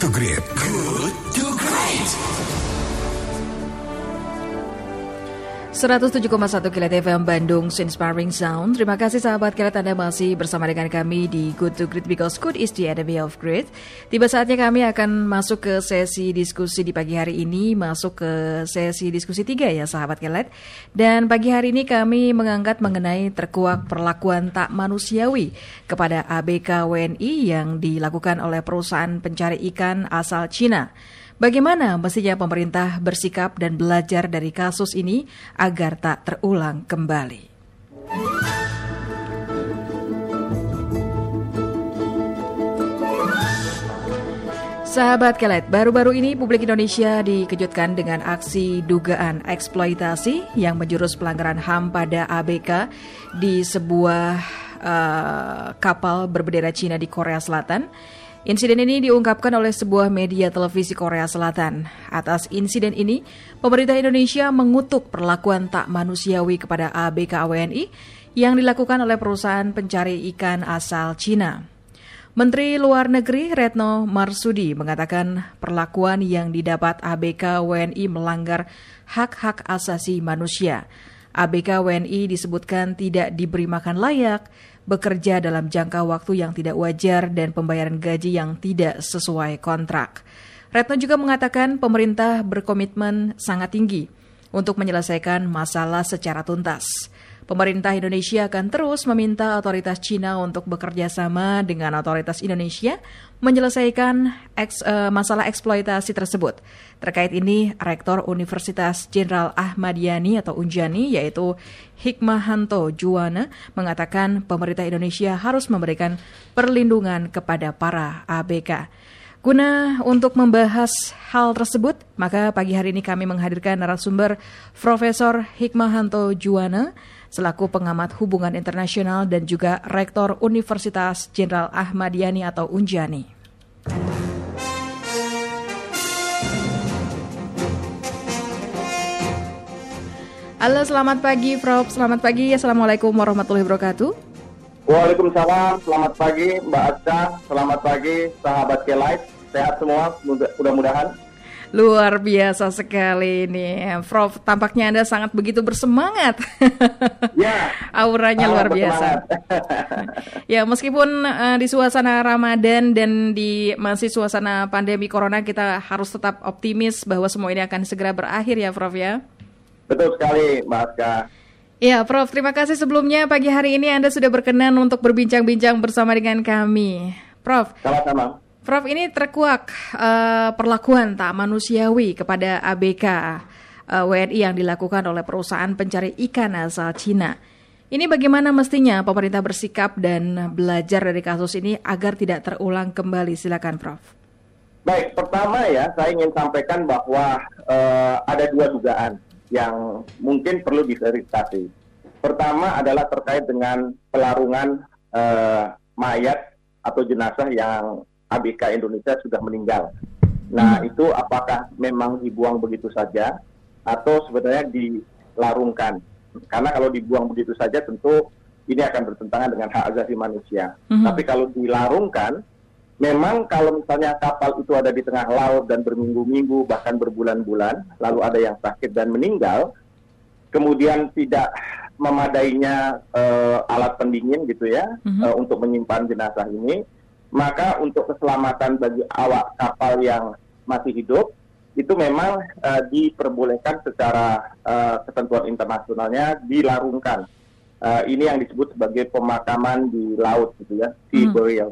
To Great. Good to 107,1 Kilat FM Bandung Inspiring Sound. Terima kasih sahabat Kilat Anda masih bersama dengan kami di Good to Great because good is the enemy of great. Tiba saatnya kami akan masuk ke sesi diskusi di pagi hari ini, masuk ke sesi diskusi tiga ya sahabat Kilat. Dan pagi hari ini kami mengangkat mengenai terkuak perlakuan tak manusiawi kepada ABK WNI yang dilakukan oleh perusahaan pencari ikan asal Cina. Bagaimana mestinya pemerintah bersikap dan belajar dari kasus ini agar tak terulang kembali? Sahabat Kelet, baru-baru ini publik Indonesia dikejutkan dengan aksi dugaan eksploitasi yang menjurus pelanggaran HAM pada ABK di sebuah uh, kapal berbendera Cina di Korea Selatan. Insiden ini diungkapkan oleh sebuah media televisi Korea Selatan. Atas insiden ini, pemerintah Indonesia mengutuk perlakuan tak manusiawi kepada ABK WNI yang dilakukan oleh perusahaan pencari ikan asal Cina. Menteri Luar Negeri Retno Marsudi mengatakan perlakuan yang didapat ABK WNI melanggar hak-hak asasi manusia. ABK WNI disebutkan tidak diberi makan layak, bekerja dalam jangka waktu yang tidak wajar dan pembayaran gaji yang tidak sesuai kontrak. Retno juga mengatakan pemerintah berkomitmen sangat tinggi untuk menyelesaikan masalah secara tuntas. Pemerintah Indonesia akan terus meminta otoritas Cina untuk bekerja sama dengan otoritas Indonesia menyelesaikan eks, uh, masalah eksploitasi tersebut. Terkait ini, Rektor Universitas Jenderal Ahmadiyani atau Unjani yaitu Hikmahanto Juwana mengatakan pemerintah Indonesia harus memberikan perlindungan kepada para ABK. Guna untuk membahas hal tersebut, maka pagi hari ini kami menghadirkan narasumber Profesor Hikmahanto Juwana, selaku pengamat hubungan internasional dan juga Rektor Universitas Jenderal Ahmadiyani atau Unjani. Halo, selamat pagi, Prof. Selamat pagi. Assalamualaikum warahmatullahi wabarakatuh. Waalaikumsalam. Selamat pagi, Mbak Aca. Selamat pagi, sahabat K-Life. Sehat semua, mudah-mudahan. Luar biasa sekali ini, Prof. Tampaknya Anda sangat begitu bersemangat. Ya. Auranya luar biasa. ya, meskipun uh, di suasana Ramadan dan di masih suasana pandemi corona kita harus tetap optimis bahwa semua ini akan segera berakhir ya, Prof ya. Betul sekali, Mbak Aska. Ya, Prof, terima kasih sebelumnya pagi hari ini Anda sudah berkenan untuk berbincang-bincang bersama dengan kami. Prof. Sama-sama. Prof, ini terkuak uh, perlakuan tak manusiawi kepada ABK uh, eh, WNI yang dilakukan oleh perusahaan pencari ikan asal Cina. Ini bagaimana mestinya pemerintah bersikap dan belajar dari kasus ini agar tidak terulang kembali? Silakan, Prof. Baik, pertama ya, saya ingin sampaikan bahwa uh, ada dua dugaan yang mungkin perlu diverifikasi. Pertama adalah terkait dengan pelarungan uh, mayat atau jenazah yang ABK Indonesia sudah meninggal. Nah, hmm. itu apakah memang dibuang begitu saja atau sebenarnya dilarungkan? Karena kalau dibuang begitu saja tentu ini akan bertentangan dengan hak asasi manusia. Hmm. Tapi kalau dilarungkan, memang kalau misalnya kapal itu ada di tengah laut dan berminggu-minggu bahkan berbulan-bulan, lalu ada yang sakit dan meninggal, kemudian tidak memadainya uh, alat pendingin gitu ya mm-hmm. uh, untuk menyimpan jenazah ini, maka untuk keselamatan bagi awak kapal yang masih hidup itu memang uh, diperbolehkan secara uh, ketentuan internasionalnya dilarungkan. Uh, ini yang disebut sebagai pemakaman di laut gitu ya, sea hmm. burial.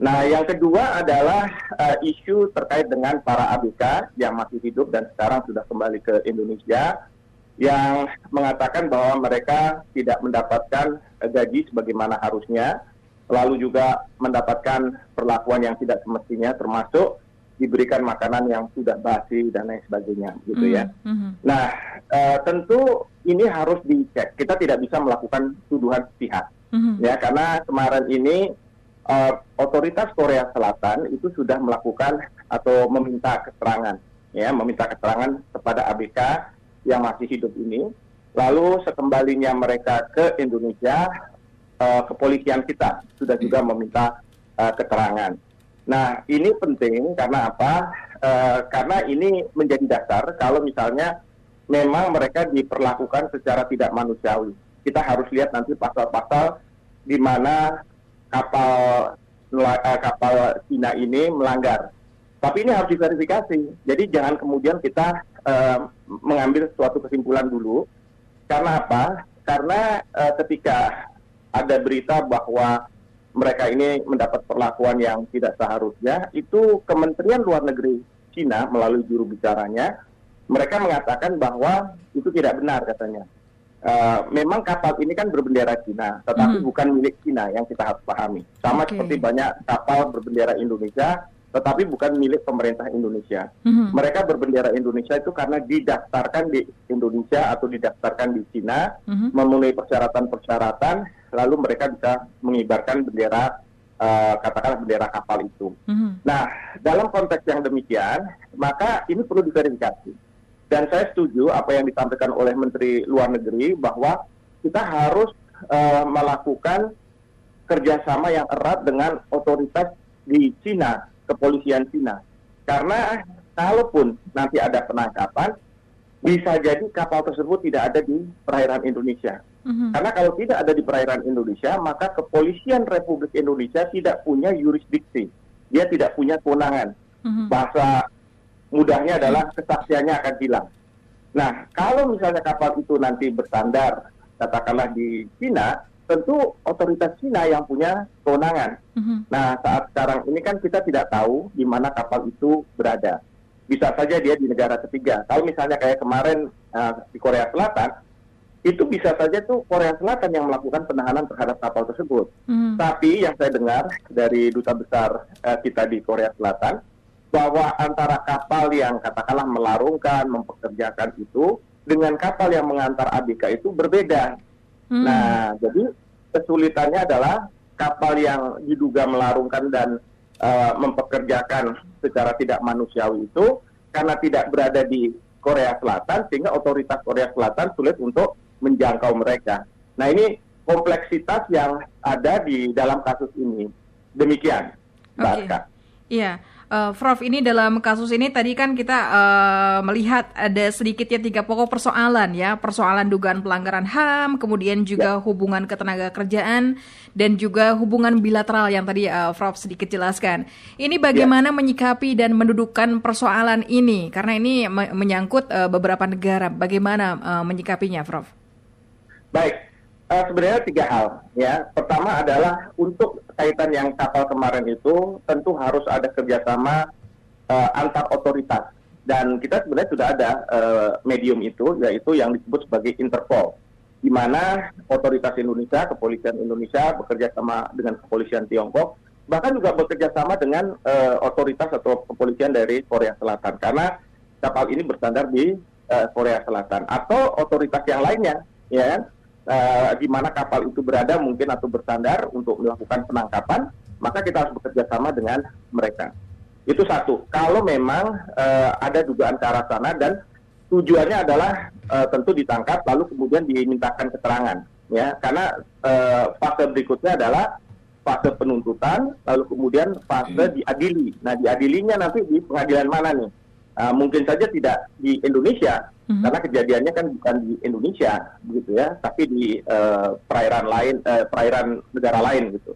Nah, yang kedua adalah uh, isu terkait dengan para ABK yang masih hidup dan sekarang sudah kembali ke Indonesia yang mengatakan bahwa mereka tidak mendapatkan gaji sebagaimana harusnya lalu juga mendapatkan perlakuan yang tidak semestinya termasuk diberikan makanan yang sudah basi dan lain sebagainya gitu mm -hmm. ya. Nah, e, tentu ini harus dicek. Kita tidak bisa melakukan tuduhan pihak. Mm -hmm. Ya, karena kemarin ini e, otoritas Korea Selatan itu sudah melakukan atau meminta keterangan ya, meminta keterangan kepada ABK yang masih hidup ini. Lalu sekembalinya mereka ke Indonesia uh, kepolisian kita sudah juga meminta uh, keterangan. Nah, ini penting karena apa? Uh, karena ini menjadi dasar kalau misalnya memang mereka diperlakukan secara tidak manusiawi. Kita harus lihat nanti pasal-pasal di mana kapal kapal Cina ini melanggar. Tapi ini harus diverifikasi. Jadi jangan kemudian kita uh, mengambil suatu kesimpulan dulu. Karena apa? Karena uh, ketika ada berita bahwa mereka ini mendapat perlakuan yang tidak seharusnya, itu Kementerian Luar Negeri Cina melalui juru bicaranya, mereka mengatakan bahwa itu tidak benar katanya. Uh, memang kapal ini kan berbendera Cina, tetapi mm. bukan milik Cina yang kita harus pahami. Sama okay. seperti banyak kapal berbendera Indonesia, tetapi bukan milik pemerintah Indonesia. Mm. Mereka berbendera Indonesia itu karena didaftarkan di Indonesia atau didaftarkan di Cina, mm. memenuhi persyaratan-persyaratan lalu mereka bisa mengibarkan bendera uh, katakanlah bendera kapal itu. Mm-hmm. Nah, dalam konteks yang demikian, maka ini perlu diverifikasi. Dan saya setuju apa yang disampaikan oleh Menteri Luar Negeri bahwa kita harus uh, melakukan kerjasama yang erat dengan otoritas di Cina, kepolisian Cina. Karena kalaupun nanti ada penangkapan, bisa jadi kapal tersebut tidak ada di perairan Indonesia. Mm-hmm. Karena kalau tidak ada di perairan Indonesia, maka kepolisian Republik Indonesia tidak punya yurisdiksi. Dia tidak punya kewenangan. Mm-hmm. Bahasa mudahnya adalah kesaksiannya akan hilang. Nah, kalau misalnya kapal itu nanti bersandar, katakanlah di Cina, tentu otoritas Cina yang punya kewenangan. Mm-hmm. Nah, saat sekarang ini kan kita tidak tahu di mana kapal itu berada. Bisa saja dia di negara ketiga. Kalau misalnya kayak kemarin uh, di Korea Selatan, itu bisa saja tuh Korea Selatan yang melakukan penahanan terhadap kapal tersebut. Hmm. Tapi yang saya dengar dari duta besar uh, kita di Korea Selatan bahwa antara kapal yang katakanlah melarungkan, mempekerjakan itu dengan kapal yang mengantar ABK itu berbeda. Hmm. Nah, jadi kesulitannya adalah kapal yang diduga melarungkan dan uh, mempekerjakan secara tidak manusiawi itu karena tidak berada di Korea Selatan sehingga otoritas Korea Selatan sulit untuk menjangkau mereka. Nah ini kompleksitas yang ada di dalam kasus ini. Demikian, Mbak okay. Iya. Uh, Prof, ini dalam kasus ini tadi kan kita uh, melihat ada sedikitnya tiga pokok persoalan ya, persoalan dugaan pelanggaran HAM, kemudian juga ya. hubungan ketenaga kerjaan dan juga hubungan bilateral yang tadi uh, Prof sedikit jelaskan. Ini bagaimana ya. menyikapi dan mendudukkan persoalan ini karena ini me menyangkut uh, beberapa negara. Bagaimana uh, menyikapinya, Prof? Baik, uh, sebenarnya tiga hal ya. Pertama adalah untuk kaitan yang kapal kemarin itu tentu harus ada kerjasama uh, antar otoritas dan kita sebenarnya sudah ada uh, medium itu yaitu yang disebut sebagai Interpol di mana otoritas Indonesia, kepolisian Indonesia bekerja sama dengan kepolisian Tiongkok, bahkan juga bekerja sama dengan uh, otoritas atau kepolisian dari Korea Selatan karena kapal ini bersandar di uh, Korea Selatan atau otoritas yang lainnya, ya kan? Uh, di mana kapal itu berada mungkin atau bersandar untuk melakukan penangkapan, maka kita harus bekerja sama dengan mereka. Itu satu. Kalau memang uh, ada dugaan ke arah sana dan tujuannya adalah uh, tentu ditangkap lalu kemudian dimintakan keterangan, ya. Karena uh, fase berikutnya adalah fase penuntutan, lalu kemudian fase diadili. Nah, diadilinya nanti di pengadilan mana nih? Uh, mungkin saja tidak di Indonesia, hmm karena kejadiannya kan bukan di Indonesia, begitu ya, tapi di uh, perairan lain, uh, perairan negara lain gitu.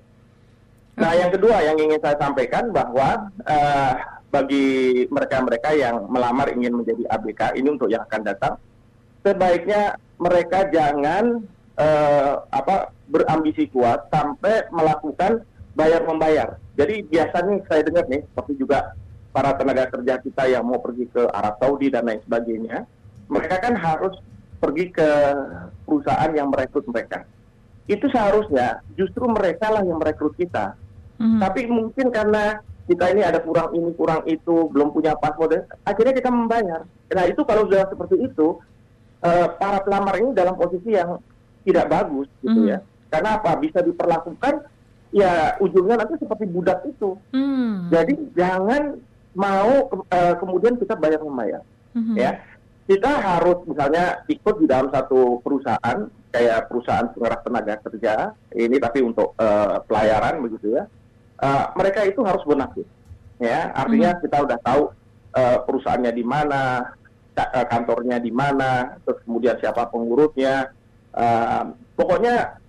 Nah, yang kedua yang ingin saya sampaikan bahwa uh, bagi mereka-mereka yang melamar ingin menjadi ABK ini untuk yang akan datang, sebaiknya mereka jangan uh, apa berambisi kuat sampai melakukan bayar membayar. Jadi biasanya saya dengar nih, seperti juga para tenaga kerja kita yang mau pergi ke Arab Saudi dan lain sebagainya, mereka kan harus pergi ke perusahaan yang merekrut mereka. Itu seharusnya justru mereka lah yang merekrut kita. Hmm. Tapi mungkin karena kita ini ada kurang ini, kurang itu, belum punya paspor, akhirnya kita membayar. Nah itu kalau sudah seperti itu, uh, para pelamar ini dalam posisi yang tidak bagus gitu hmm. ya. Karena apa? Bisa diperlakukan ya ujungnya nanti seperti budak itu. Hmm. Jadi jangan mau uh, kemudian kita bayar membayar mm-hmm. ya kita harus misalnya ikut di dalam satu perusahaan kayak perusahaan penggerak tenaga kerja ini tapi untuk uh, pelayaran begitu ya uh, mereka itu harus bonafit ya artinya hmm. kita udah tahu uh, perusahaannya di mana, kantornya di mana, terus kemudian siapa pengurusnya, uh, pokoknya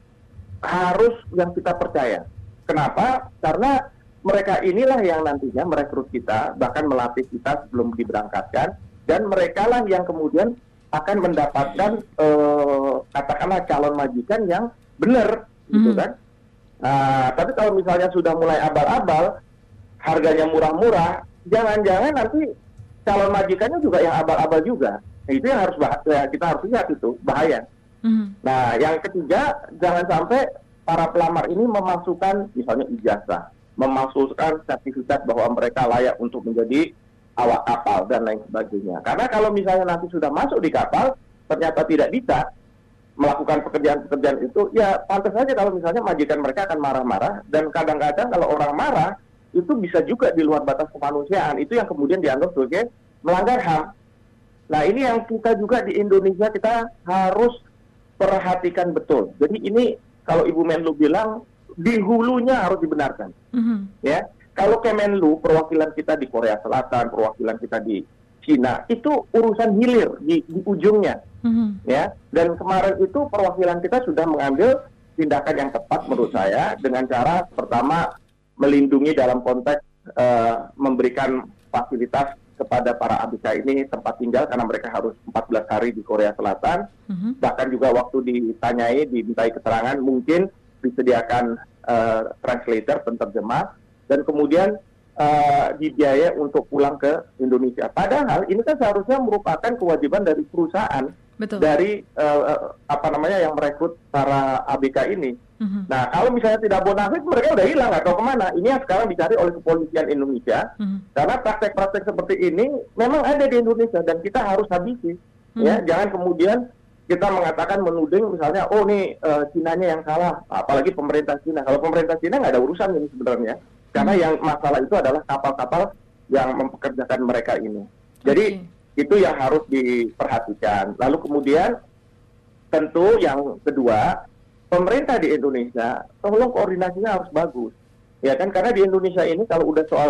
harus yang kita percaya. Kenapa? Karena mereka inilah yang nantinya merekrut kita, bahkan melatih kita sebelum diberangkatkan, dan mereka lah yang kemudian akan mendapatkan uh, katakanlah calon majikan yang benar, gitu hmm. kan? Nah, tapi kalau misalnya sudah mulai abal-abal, harganya murah-murah, jangan-jangan nanti calon majikannya juga yang abal-abal juga. Nah, itu yang harus ya, kita harus lihat itu bahaya. Hmm. Nah, yang ketiga jangan sampai para pelamar ini memasukkan misalnya ijazah, memasukkan sertifikat bahwa mereka layak untuk menjadi awak kapal dan lain sebagainya. Karena kalau misalnya nanti sudah masuk di kapal ternyata tidak bisa melakukan pekerjaan-pekerjaan itu, ya pantas saja kalau misalnya majikan mereka akan marah-marah dan kadang-kadang kalau orang marah itu bisa juga di luar batas kemanusiaan. Itu yang kemudian dianggap sebagai melanggar HAM. Nah ini yang kita juga di Indonesia kita harus perhatikan betul. Jadi ini kalau Ibu Menlu bilang di hulunya harus dibenarkan. Mm-hmm. Ya, kalau Kemenlu perwakilan kita di Korea Selatan, perwakilan kita di Cina itu urusan hilir di, di ujungnya. Mm-hmm. Ya, dan kemarin itu perwakilan kita sudah mengambil tindakan yang tepat menurut saya dengan cara pertama melindungi dalam konteks uh, memberikan fasilitas kepada para ABK ini tempat tinggal karena mereka harus 14 hari di Korea Selatan. Mm-hmm. Bahkan juga waktu ditanyai, dimintai keterangan, mungkin disediakan uh, translator, penterjemah, dan kemudian uh, dibiayai untuk pulang ke Indonesia. Padahal ini kan seharusnya merupakan kewajiban dari perusahaan Betul. dari uh, apa namanya yang merekrut para ABK ini. Mm-hmm. Nah, kalau misalnya tidak bonafit, mereka udah hilang atau ke mana. Ini yang sekarang dicari oleh kepolisian Indonesia. Mm-hmm. Karena praktek-praktek seperti ini memang ada di Indonesia dan kita harus habisi. Mm-hmm. Ya, jangan kemudian kita mengatakan menuding misalnya, oh nih uh, Cina-nya yang salah, apalagi pemerintah Cina. Kalau pemerintah Cina nggak ada urusan ini sebenarnya, karena yang masalah itu adalah kapal-kapal yang mempekerjakan mereka ini. Jadi okay itu yang harus diperhatikan. Lalu kemudian tentu yang kedua, pemerintah di Indonesia tolong koordinasinya harus bagus. Ya kan karena di Indonesia ini kalau udah soal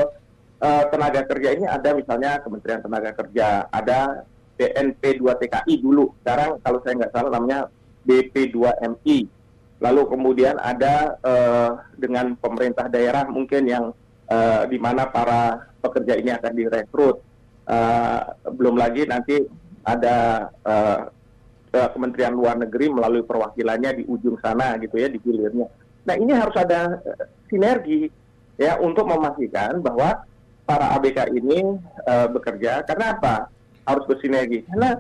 uh, tenaga kerja ini ada misalnya Kementerian Tenaga Kerja, ada BNP 2 TKI dulu. Sekarang kalau saya nggak salah namanya BP2MI. Lalu kemudian ada uh, dengan pemerintah daerah mungkin yang uh, di mana para pekerja ini akan direkrut Uh, belum lagi nanti ada uh, Kementerian Luar Negeri melalui perwakilannya di ujung sana gitu ya di hilirnya. Nah ini harus ada uh, sinergi ya untuk memastikan bahwa para ABK ini uh, bekerja. Karena apa? Harus bersinergi. Karena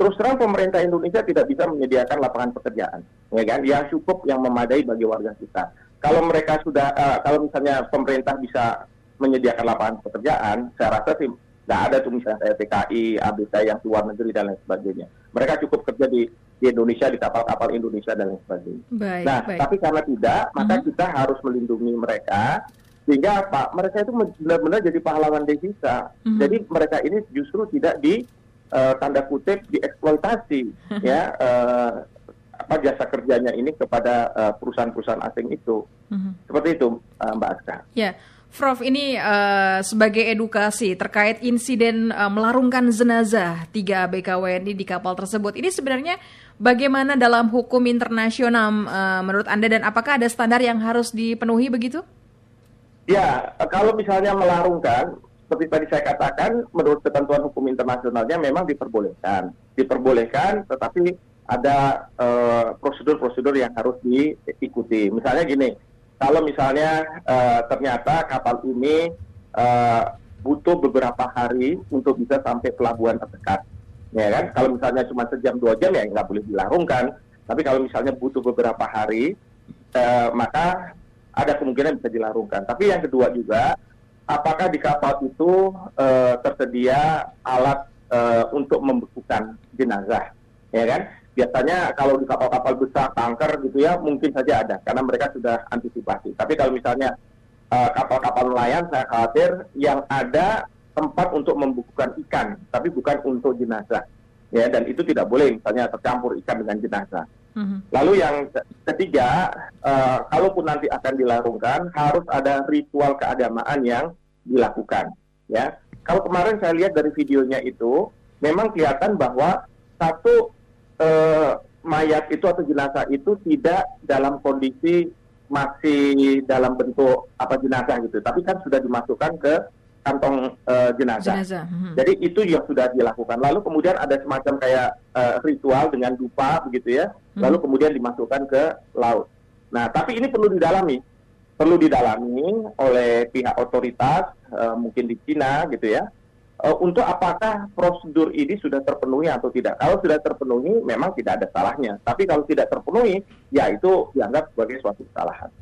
terus terang pemerintah Indonesia tidak bisa menyediakan lapangan pekerjaan, ya kan? Yang cukup yang memadai bagi warga kita. Kalau mereka sudah, uh, kalau misalnya pemerintah bisa menyediakan lapangan pekerjaan, saya rasa sih Nggak ada tuh misalnya TKI, ABK yang luar negeri dan lain sebagainya. Mereka cukup kerja di, di Indonesia, di kapal-kapal Indonesia dan lain sebagainya. Baik, nah, baik. tapi karena tidak, maka uh-huh. kita harus melindungi mereka sehingga apa? Mereka itu benar-benar jadi pahlawan devisa. Uh-huh. Jadi mereka ini justru tidak di uh, tanda kutip dieksploitasi, ya. Uh, apa jasa kerjanya ini kepada uh, perusahaan-perusahaan asing itu. Uh-huh. Seperti itu, uh, Mbak Aska. Ya. Prof, ini uh, sebagai edukasi terkait insiden uh, melarungkan jenazah tiga ABK WNI di kapal tersebut. Ini sebenarnya bagaimana dalam hukum internasional uh, menurut Anda dan apakah ada standar yang harus dipenuhi begitu? Ya, kalau misalnya melarungkan, seperti tadi saya katakan, menurut ketentuan hukum internasionalnya memang diperbolehkan. Diperbolehkan, tetapi ada prosedur-prosedur uh, yang harus diikuti. Misalnya gini, kalau misalnya uh, ternyata kapal ini uh, butuh beberapa hari untuk bisa sampai pelabuhan terdekat, ya kan? Kalau misalnya cuma sejam dua jam ya nggak boleh dilarungkan. Tapi kalau misalnya butuh beberapa hari, uh, maka ada kemungkinan bisa dilarungkan. Tapi yang kedua juga, apakah di kapal itu uh, tersedia alat uh, untuk membekukan jenazah, ya kan? biasanya kalau di kapal-kapal besar tanker gitu ya mungkin saja ada karena mereka sudah antisipasi. Tapi kalau misalnya uh, kapal-kapal nelayan saya khawatir yang ada tempat untuk membukukan ikan tapi bukan untuk jenazah. Ya dan itu tidak boleh misalnya tercampur ikan dengan jenazah. Mm-hmm. Lalu yang ketiga, uh, kalaupun nanti akan dilarungkan, harus ada ritual keagamaan yang dilakukan. Ya, kalau kemarin saya lihat dari videonya itu, memang kelihatan bahwa satu eh, mayat itu atau jenazah itu tidak dalam kondisi masih dalam bentuk apa jenazah gitu, tapi kan sudah dimasukkan ke kantong uh, jenazah. jenazah. Hmm. Jadi itu yang sudah dilakukan. Lalu kemudian ada semacam kayak uh, ritual dengan dupa begitu ya. Hmm. Lalu kemudian dimasukkan ke laut. Nah, tapi ini perlu didalami. Perlu didalami oleh pihak otoritas uh, mungkin di Cina gitu ya. Uh, untuk apakah prosedur ini sudah terpenuhi atau tidak. Kalau sudah terpenuhi memang tidak ada salahnya. Tapi kalau tidak terpenuhi ya itu dianggap sebagai suatu kesalahan.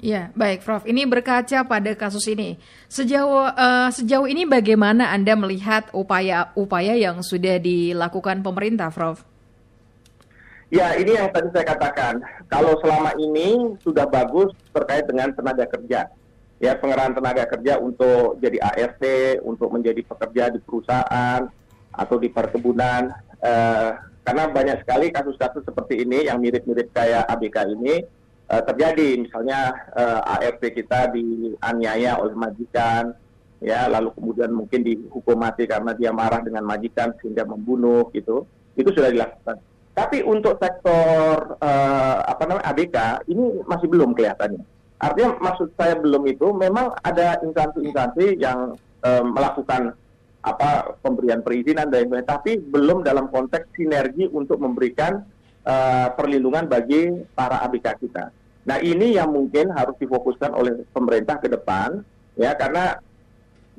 Ya, baik, Prof. Ini berkaca pada kasus ini. Sejauh uh, sejauh ini bagaimana Anda melihat upaya-upaya yang sudah dilakukan pemerintah, Prof? Ya, ini yang tadi saya katakan. Kalau selama ini sudah bagus terkait dengan tenaga kerja. Ya, pengerahan tenaga kerja untuk jadi ART, untuk menjadi pekerja di perusahaan atau di perkebunan. Uh, karena banyak sekali kasus-kasus seperti ini yang mirip-mirip kayak ABK ini uh, terjadi. Misalnya uh, eh, ART kita dianiaya oleh majikan ya lalu kemudian mungkin dihukum mati karena dia marah dengan majikan sehingga membunuh gitu. Itu sudah dilakukan. Tapi untuk sektor uh, apa namanya ABK ini masih belum kelihatannya. Artinya maksud saya belum itu memang ada instansi-instansi yang uh, melakukan apa pemberian perizinan dan lain-lain tapi belum dalam konteks sinergi untuk memberikan uh, perlindungan bagi para ABK kita Nah ini yang mungkin harus difokuskan oleh pemerintah ke depan, ya karena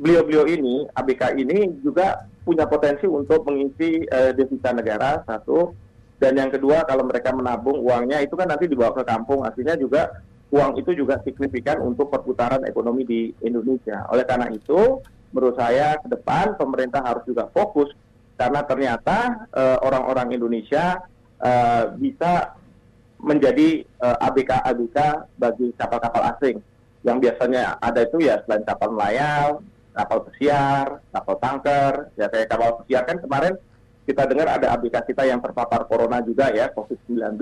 beliau-beliau ini, ABK ini juga punya potensi untuk mengisi uh, devisa negara satu, dan yang kedua kalau mereka menabung uangnya itu kan nanti dibawa ke kampung, artinya juga uang itu juga signifikan untuk perputaran ekonomi di Indonesia. Oleh karena itu, menurut saya ke depan pemerintah harus juga fokus karena ternyata uh, orang-orang Indonesia uh, bisa menjadi uh, eh, ABK-ABK bagi kapal-kapal asing yang biasanya ada itu ya selain kapal nelayan, kapal pesiar, kapal tanker, ya kayak kapal pesiar kan kemarin kita dengar ada ABK kita yang terpapar corona juga ya COVID-19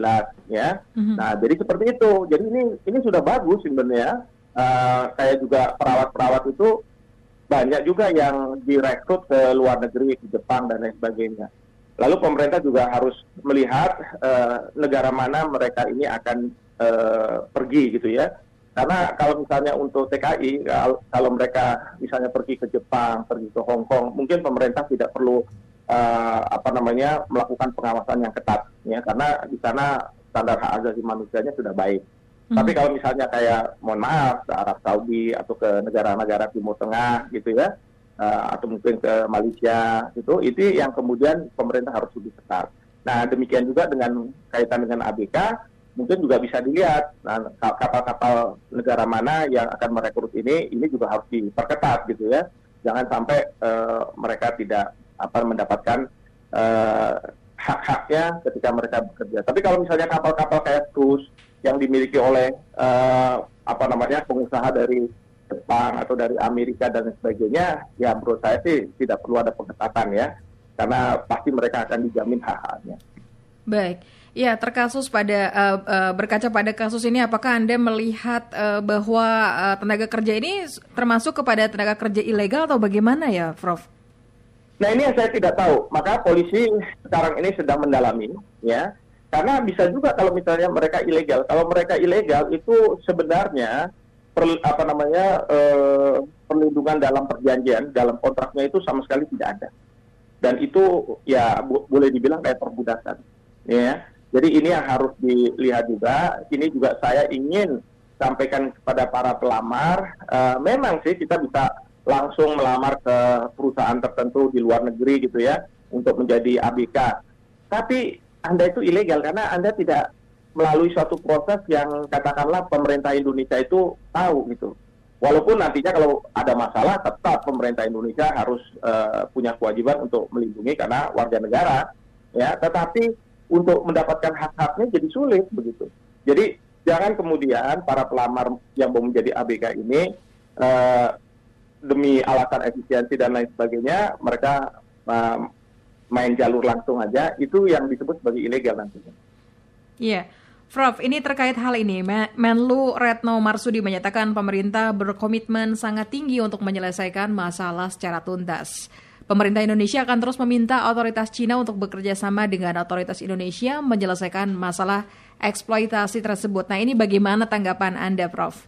ya. Mm-hmm. Nah jadi seperti itu. Jadi ini ini sudah bagus sebenarnya. Uh, kayak juga perawat-perawat itu banyak juga yang direkrut ke luar negeri ke Jepang dan lain sebagainya. Lalu pemerintah juga harus melihat uh, negara mana mereka ini akan uh, pergi gitu ya. Karena kalau misalnya untuk TKI, kalau mereka misalnya pergi ke Jepang, pergi ke Hong Kong, mungkin pemerintah tidak perlu uh, apa namanya melakukan pengawasan yang ketat, ya karena di sana standar hak asasi manusianya sudah baik. Hmm. Tapi kalau misalnya kayak, mohon maaf, ke Arab Saudi atau ke negara-negara Timur Tengah gitu ya, uh, atau mungkin ke Malaysia itu itu yang kemudian pemerintah harus lebih ketat. Nah demikian juga dengan kaitan dengan ABK mungkin juga bisa dilihat nah, kapal-kapal negara mana yang akan merekrut ini ini juga harus diperketat gitu ya jangan sampai uh, mereka tidak apa mendapatkan uh, hak-haknya ketika mereka bekerja. Tapi kalau misalnya kapal-kapal kayak cruise yang dimiliki oleh uh, apa namanya pengusaha dari Jepang atau dari Amerika dan sebagainya, ya menurut saya sih tidak perlu ada pengetatan ya, karena pasti mereka akan dijamin hak-haknya. Baik. Ya, terkasus pada uh, uh, berkaca pada kasus ini, apakah anda melihat uh, bahwa uh, tenaga kerja ini termasuk kepada tenaga kerja ilegal atau bagaimana ya, Prof? Nah ini yang saya tidak tahu. Maka polisi sekarang ini sedang mendalami, ya. Karena bisa juga kalau misalnya mereka ilegal. Kalau mereka ilegal itu sebenarnya per, apa namanya eh, perlindungan dalam perjanjian dalam kontraknya itu sama sekali tidak ada. Dan itu ya bo boleh dibilang kayak perbudakan ya. Jadi ini yang harus dilihat juga. Ini juga saya ingin sampaikan kepada para pelamar uh, memang sih kita bisa langsung melamar ke perusahaan tertentu di luar negeri gitu ya untuk menjadi ABK tapi anda itu ilegal karena anda tidak melalui suatu proses yang katakanlah pemerintah Indonesia itu tahu gitu. Walaupun nantinya kalau ada masalah tetap pemerintah Indonesia harus uh, punya kewajiban untuk melindungi karena warga negara, ya. Tetapi untuk mendapatkan hak-haknya jadi sulit begitu. Jadi jangan kemudian para pelamar yang mau menjadi ABK ini uh, demi alasan efisiensi dan lain sebagainya mereka uh, main jalur langsung aja itu yang disebut sebagai ilegal nantinya. Iya. Prof, ini terkait hal ini, Menlu Retno Marsudi menyatakan pemerintah berkomitmen sangat tinggi untuk menyelesaikan masalah secara tuntas. Pemerintah Indonesia akan terus meminta otoritas Cina untuk bekerja sama dengan otoritas Indonesia menyelesaikan masalah eksploitasi tersebut. Nah, ini bagaimana tanggapan Anda, Prof?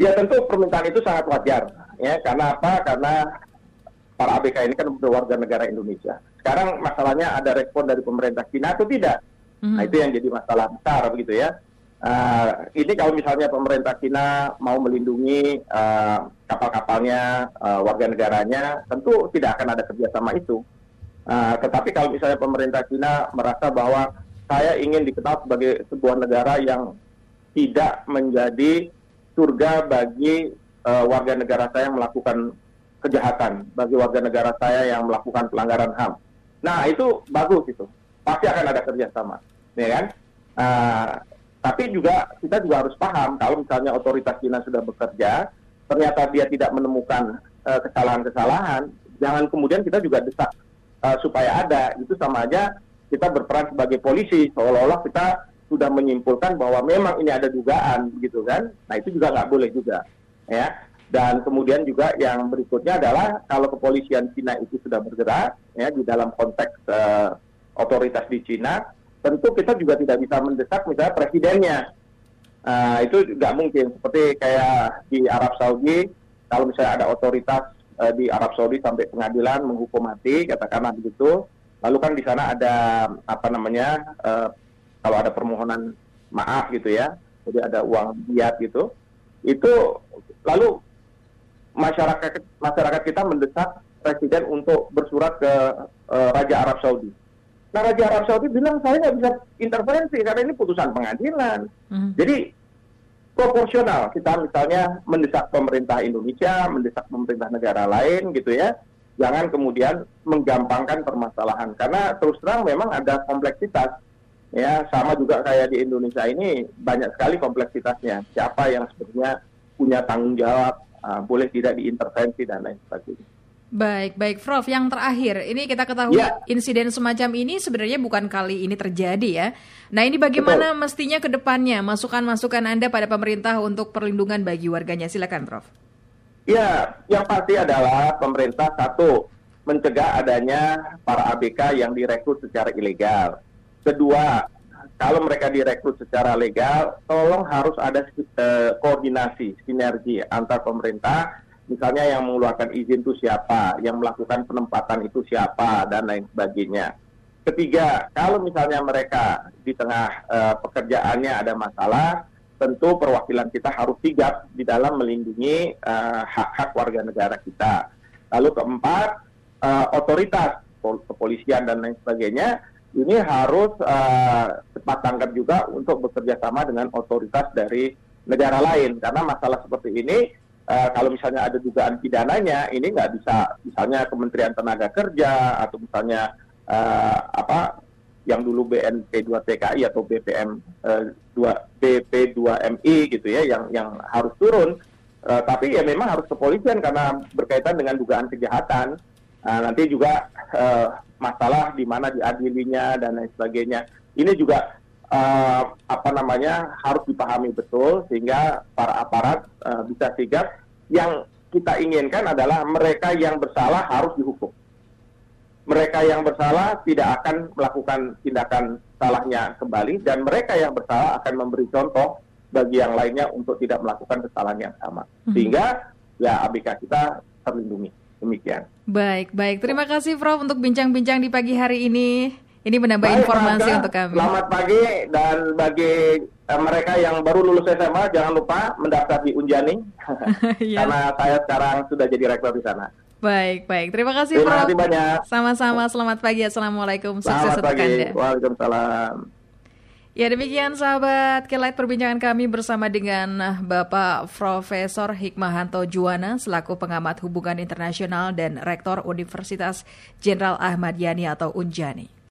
Ya, tentu permintaan itu sangat wajar. Ya, karena apa? Karena para ABK ini kan berwarga negara Indonesia. Sekarang masalahnya ada respon dari pemerintah Cina atau tidak? Hmm Nah itu yang jadi masalah besar begitu ya. Uh, ini kalau misalnya pemerintah Cina mau melindungi uh, kapal-kapalnya, uh, warga negaranya, tentu tidak akan ada kerjasama itu. Uh, tetapi kalau misalnya pemerintah Cina merasa bahwa saya ingin dikenal sebagai sebuah negara yang tidak menjadi surga bagi uh, warga negara saya yang melakukan kejahatan, bagi warga negara saya yang melakukan pelanggaran HAM. Nah itu bagus itu pasti akan ada kerjasama, ya kan? Uh, tapi juga kita juga harus paham kalau misalnya otoritas Cina sudah bekerja, ternyata dia tidak menemukan uh, kesalahan-kesalahan, jangan kemudian kita juga desak uh, supaya ada. Itu sama aja kita berperan sebagai polisi, seolah-olah kita sudah menyimpulkan bahwa memang ini ada dugaan, gitu kan? Nah itu juga nggak boleh juga, ya. Dan kemudian juga yang berikutnya adalah kalau kepolisian Cina itu sudah bergerak ya di dalam konteks uh, otoritas di Cina, tentu kita juga tidak bisa mendesak misalnya presidennya. Uh, itu nggak mungkin. Seperti kayak di Arab Saudi, kalau misalnya ada otoritas uh, di Arab Saudi sampai pengadilan menghukum mati, katakanlah begitu, lalu kan di sana ada apa namanya, uh, kalau ada permohonan maaf gitu ya, jadi ada uang diat gitu, itu lalu masyarakat masyarakat kita mendesak presiden untuk bersurat ke uh, Raja Arab Saudi Nah Raja Arab Saudi bilang saya nggak bisa intervensi karena ini putusan pengadilan. Hmm. Jadi proporsional kita misalnya mendesak pemerintah Indonesia, mendesak pemerintah negara lain gitu ya. Jangan kemudian menggampangkan permasalahan karena terus terang memang ada kompleksitas. Ya, sama juga kayak di Indonesia ini banyak sekali kompleksitasnya. Siapa yang sebenarnya punya tanggung jawab, uh, boleh tidak diintervensi dan lain sebagainya. Baik, baik, Prof. Yang terakhir, ini kita ketahui ya. insiden semacam ini sebenarnya bukan kali ini terjadi ya. Nah, ini bagaimana Betul. mestinya ke depannya masukan-masukan Anda pada pemerintah untuk perlindungan bagi warganya? Silakan, Prof. Ya, yang pasti adalah pemerintah satu mencegah adanya para ABK yang direkrut secara ilegal. Kedua, kalau mereka direkrut secara legal, tolong harus ada uh, koordinasi, sinergi antar pemerintah misalnya yang mengeluarkan izin itu siapa, yang melakukan penempatan itu siapa, dan lain sebagainya. Ketiga, kalau misalnya mereka di tengah uh, pekerjaannya ada masalah, tentu perwakilan kita harus sigap di dalam melindungi uh, hak-hak warga negara kita. Lalu keempat, uh, otoritas kepolisian dan lain sebagainya ini harus uh, cepat tanggap juga untuk bekerja sama dengan otoritas dari negara lain karena masalah seperti ini uh, kalau misalnya ada dugaan pidananya, ini nggak bisa misalnya Kementerian Tenaga Kerja atau misalnya uh, apa yang dulu BNP 2 TKI atau BPM uh, 2 BP2MI gitu ya yang yang harus turun. Uh, tapi ya memang harus kepolisian karena berkaitan dengan dugaan kejahatan. Uh, nanti juga uh, masalah di mana diadilinya dan lain sebagainya. Ini juga uh, apa namanya harus dipahami betul sehingga para aparat uh, bisa sigap. Yang kita inginkan adalah mereka yang bersalah harus dihukum. Mereka yang bersalah tidak akan melakukan tindakan salahnya kembali dan mereka yang bersalah akan memberi contoh bagi yang lainnya untuk tidak melakukan kesalahan yang sama. Mhm. Sehingga ya ABK kita terlindungi. Demikian. Baik, baik. Terima kasih Prof untuk bincang-bincang di pagi hari ini. Ini menambah Baik, informasi untuk kami. Selamat pagi dan bagi uh, mereka yang baru lulus SMA jangan lupa mendaftar di Unjani iya. karena saya sekarang sudah jadi rektor di sana. Baik, baik. Terima kasih Terima kasih banyak. Sama-sama. Selamat pagi. Assalamualaikum. Sukses Selamat pagi. Anda. Waalaikumsalam. Ya demikian sahabat Kelight perbincangan kami bersama dengan Bapak Profesor Hikmahanto Juwana selaku pengamat hubungan internasional dan Rektor Universitas Jenderal Ahmad Yani atau Unjani.